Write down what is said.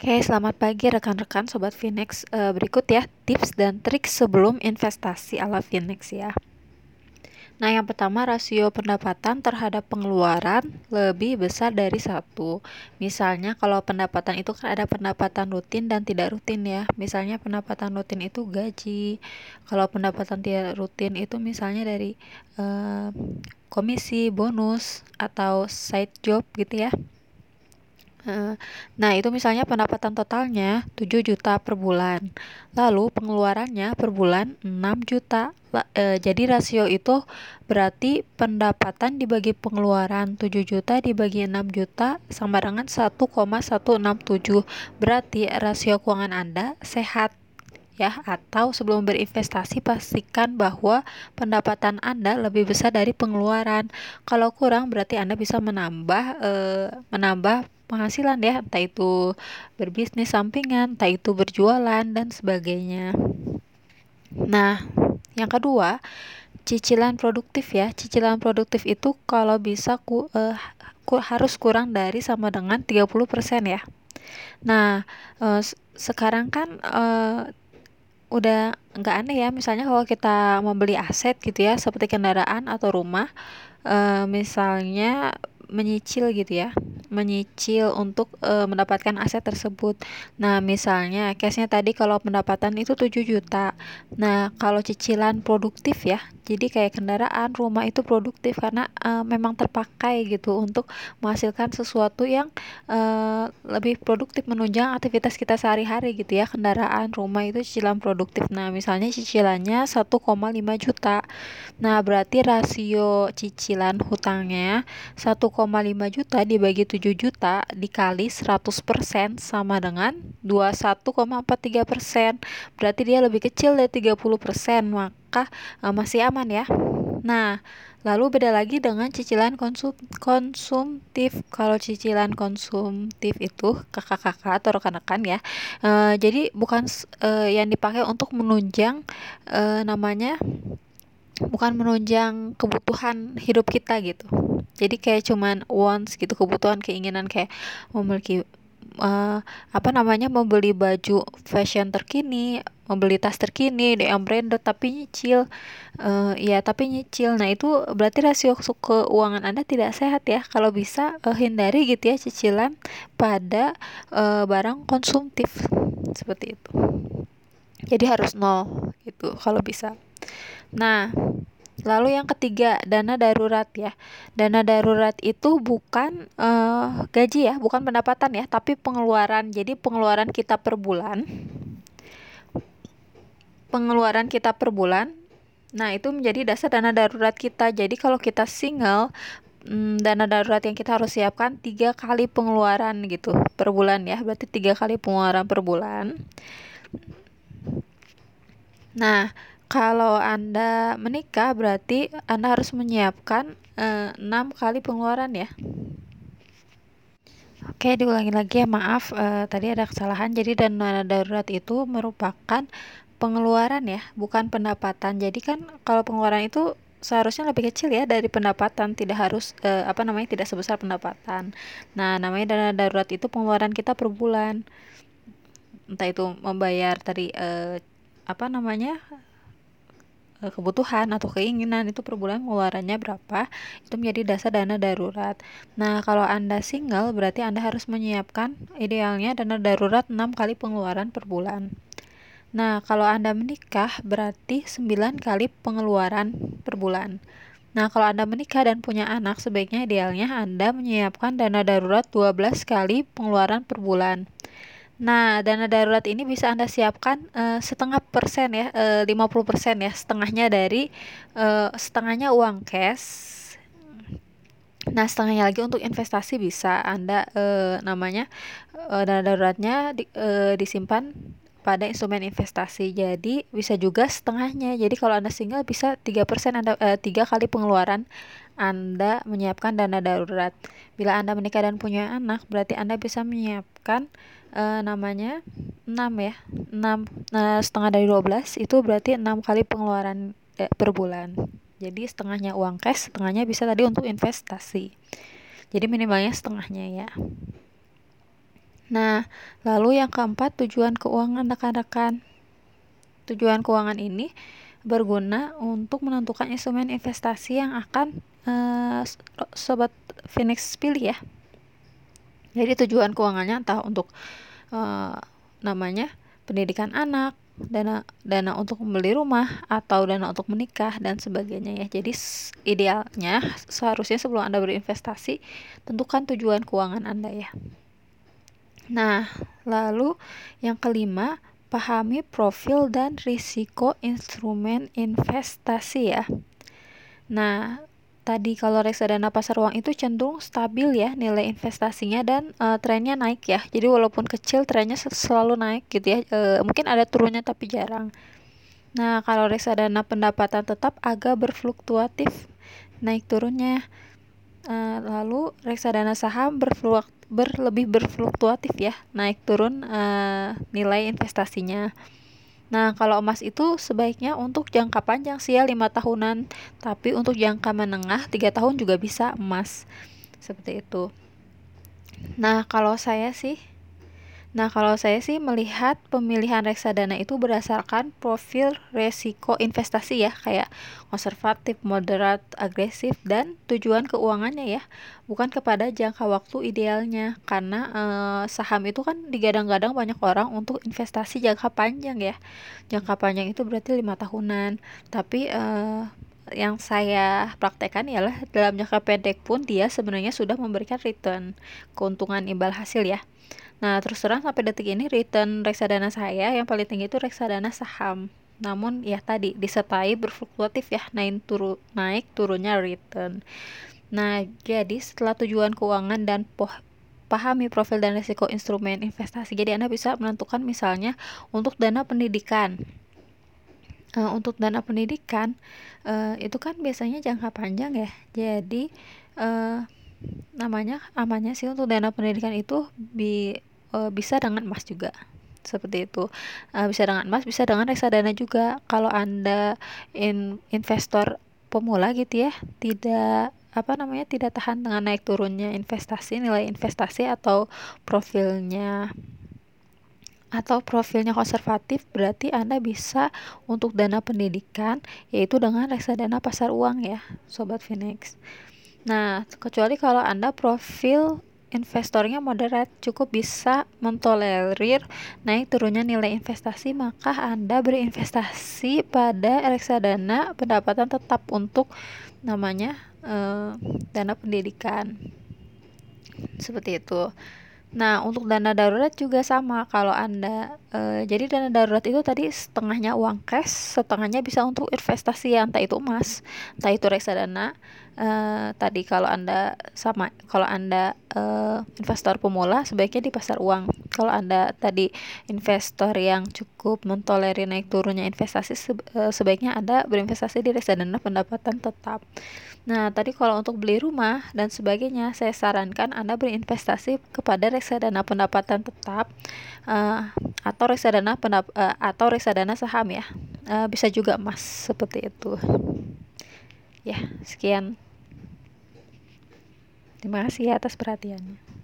Oke, selamat pagi rekan-rekan Sobat Finex. Uh, berikut ya tips dan trik sebelum investasi ala Finex ya. Nah, yang pertama rasio pendapatan terhadap pengeluaran lebih besar dari satu. Misalnya kalau pendapatan itu kan ada pendapatan rutin dan tidak rutin ya. Misalnya pendapatan rutin itu gaji. Kalau pendapatan tidak rutin itu misalnya dari uh, komisi, bonus atau side job gitu ya. Nah, itu misalnya pendapatan totalnya 7 juta per bulan. Lalu pengeluarannya per bulan 6 juta. E, jadi rasio itu berarti pendapatan dibagi pengeluaran 7 juta dibagi 6 juta sama dengan 1,167. Berarti rasio keuangan Anda sehat ya atau sebelum berinvestasi pastikan bahwa pendapatan Anda lebih besar dari pengeluaran. Kalau kurang berarti Anda bisa menambah e, menambah penghasilan ya, entah itu berbisnis sampingan, entah itu berjualan dan sebagainya. Nah, yang kedua, cicilan produktif ya. Cicilan produktif itu kalau bisa ku, uh, ku harus kurang dari sama dengan 30% ya. Nah, uh, sekarang kan uh, udah nggak aneh ya misalnya kalau kita membeli aset gitu ya seperti kendaraan atau rumah uh, misalnya menyicil gitu ya menyicil untuk e, mendapatkan aset tersebut. Nah, misalnya case-nya tadi kalau pendapatan itu 7 juta. Nah, kalau cicilan produktif ya. Jadi kayak kendaraan, rumah itu produktif karena e, memang terpakai gitu untuk menghasilkan sesuatu yang e, lebih produktif menunjang aktivitas kita sehari-hari gitu ya. Kendaraan, rumah itu cicilan produktif. Nah, misalnya cicilannya 1,5 juta. Nah, berarti rasio cicilan hutangnya 1,5 juta dibagi 7 juta dikali 100% sama dengan 21,43%. Berarti dia lebih kecil dari 30%, maka uh, masih aman ya. Nah, lalu beda lagi dengan cicilan konsum konsumtif. Kalau cicilan konsumtif itu kakak-kakak atau rekan-rekan ya. Uh, jadi bukan uh, yang dipakai untuk menunjang uh, namanya bukan menunjang kebutuhan hidup kita gitu jadi kayak cuman wants gitu kebutuhan keinginan kayak memiliki uh, apa namanya membeli baju fashion terkini membeli tas terkini yang branded tapi nyicil. Uh, ya tapi nyicil. Nah itu berarti rasio keuangan anda tidak sehat ya. Kalau bisa uh, hindari gitu ya cicilan pada uh, barang konsumtif. Seperti itu. Jadi harus nol gitu kalau bisa. Nah, lalu yang ketiga, dana darurat ya. Dana darurat itu bukan uh, gaji ya, bukan pendapatan ya, tapi pengeluaran. Jadi pengeluaran kita per bulan. Pengeluaran kita per bulan. Nah, itu menjadi dasar dana darurat kita. Jadi kalau kita single, hmm, dana darurat yang kita harus siapkan tiga kali pengeluaran gitu per bulan ya berarti tiga kali pengeluaran per bulan nah kalau Anda menikah berarti Anda harus menyiapkan eh, 6 kali pengeluaran ya. Oke, diulangi lagi ya, maaf eh, tadi ada kesalahan. Jadi dana darurat itu merupakan pengeluaran ya, bukan pendapatan. Jadi kan kalau pengeluaran itu seharusnya lebih kecil ya dari pendapatan, tidak harus eh, apa namanya tidak sebesar pendapatan. Nah, namanya dana darurat itu pengeluaran kita per bulan. Entah itu membayar tadi eh, apa namanya kebutuhan atau keinginan itu per bulan pengeluarannya berapa itu menjadi dasar dana darurat. Nah kalau anda single berarti anda harus menyiapkan idealnya dana darurat 6 kali pengeluaran per bulan. Nah kalau anda menikah berarti 9 kali pengeluaran per bulan. Nah, kalau Anda menikah dan punya anak, sebaiknya idealnya Anda menyiapkan dana darurat 12 kali pengeluaran per bulan. Nah, dana darurat ini bisa Anda siapkan uh, setengah persen ya, uh, 50 persen ya, setengahnya dari uh, setengahnya uang cash. Nah, setengahnya lagi untuk investasi bisa Anda uh, namanya uh, dana daruratnya di, uh, disimpan pada instrumen investasi. Jadi bisa juga setengahnya. Jadi kalau Anda single bisa 3% Anda uh, 3 kali pengeluaran anda menyiapkan dana darurat. Bila Anda menikah dan punya anak, berarti Anda bisa menyiapkan uh, namanya 6 ya 6 nah, setengah dari 12 itu berarti 6 kali pengeluaran eh, per bulan jadi setengahnya uang cash setengahnya bisa tadi untuk investasi jadi minimalnya setengahnya ya Nah, lalu yang keempat tujuan keuangan rekan-rekan. Tujuan keuangan ini berguna untuk menentukan instrumen investasi yang akan uh, sobat Phoenix pilih ya. Jadi tujuan keuangannya entah untuk uh, namanya pendidikan anak, dana dana untuk membeli rumah atau dana untuk menikah dan sebagainya ya. Jadi idealnya seharusnya sebelum Anda berinvestasi tentukan tujuan keuangan Anda ya. Nah, lalu yang kelima, pahami profil dan risiko instrumen investasi ya. Nah, tadi kalau reksadana pasar uang itu cenderung stabil ya nilai investasinya dan uh, trennya naik ya. Jadi walaupun kecil trennya selalu naik gitu ya. Uh, mungkin ada turunnya tapi jarang. Nah, kalau reksadana pendapatan tetap agak berfluktuatif naik turunnya. Uh, lalu reksadana saham berfluktuatif berlebih berfluktuatif ya, naik turun uh, nilai investasinya. Nah, kalau emas itu sebaiknya untuk jangka panjang sih ya 5 tahunan, tapi untuk jangka menengah 3 tahun juga bisa emas. Seperti itu. Nah, kalau saya sih Nah, kalau saya sih melihat pemilihan reksadana itu berdasarkan profil resiko investasi ya, kayak konservatif, moderat, agresif, dan tujuan keuangannya ya, bukan kepada jangka waktu idealnya. Karena eh, saham itu kan digadang-gadang banyak orang untuk investasi jangka panjang ya. Jangka panjang itu berarti lima tahunan. Tapi eh, yang saya praktekkan ialah dalam jangka pendek pun dia sebenarnya sudah memberikan return keuntungan imbal hasil ya Nah, terus terang sampai detik ini return reksadana saya yang paling tinggi itu reksadana saham. Namun ya tadi disertai berfluktuatif ya, naik turun naik turunnya return. Nah, jadi setelah tujuan keuangan dan poh pahami profil dan risiko instrumen investasi. Jadi Anda bisa menentukan misalnya untuk dana pendidikan. Uh, untuk dana pendidikan uh, itu kan biasanya jangka panjang ya. Jadi uh, namanya amannya sih untuk dana pendidikan itu bi uh, bisa dengan emas juga. Seperti itu. Uh, bisa dengan emas bisa dengan reksadana juga. Kalau anda in, investor pemula gitu ya tidak apa namanya tidak tahan dengan naik turunnya investasi nilai investasi atau profilnya atau profilnya konservatif berarti Anda bisa untuk dana pendidikan yaitu dengan reksadana pasar uang ya sobat Phoenix. Nah, kecuali kalau Anda profil investornya moderat cukup bisa mentolerir naik turunnya nilai investasi maka Anda berinvestasi pada reksadana pendapatan tetap untuk namanya eh, dana pendidikan seperti itu Nah, untuk dana darurat juga sama. Kalau Anda e, jadi dana darurat itu tadi setengahnya uang cash, setengahnya bisa untuk investasi ya, entah itu emas, entah itu reksadana. E, tadi kalau Anda sama kalau Anda e, investor pemula sebaiknya di pasar uang. Kalau Anda tadi investor yang cukup mentolerir naik turunnya investasi sebaiknya Anda berinvestasi di reksadana pendapatan tetap. Nah, tadi kalau untuk beli rumah dan sebagainya, saya sarankan Anda berinvestasi kepada reksadana pendapatan tetap uh, atau reksadana pendap uh, atau reksadana saham ya. Uh, bisa juga emas seperti itu. Ya, sekian. Terima kasih atas perhatiannya.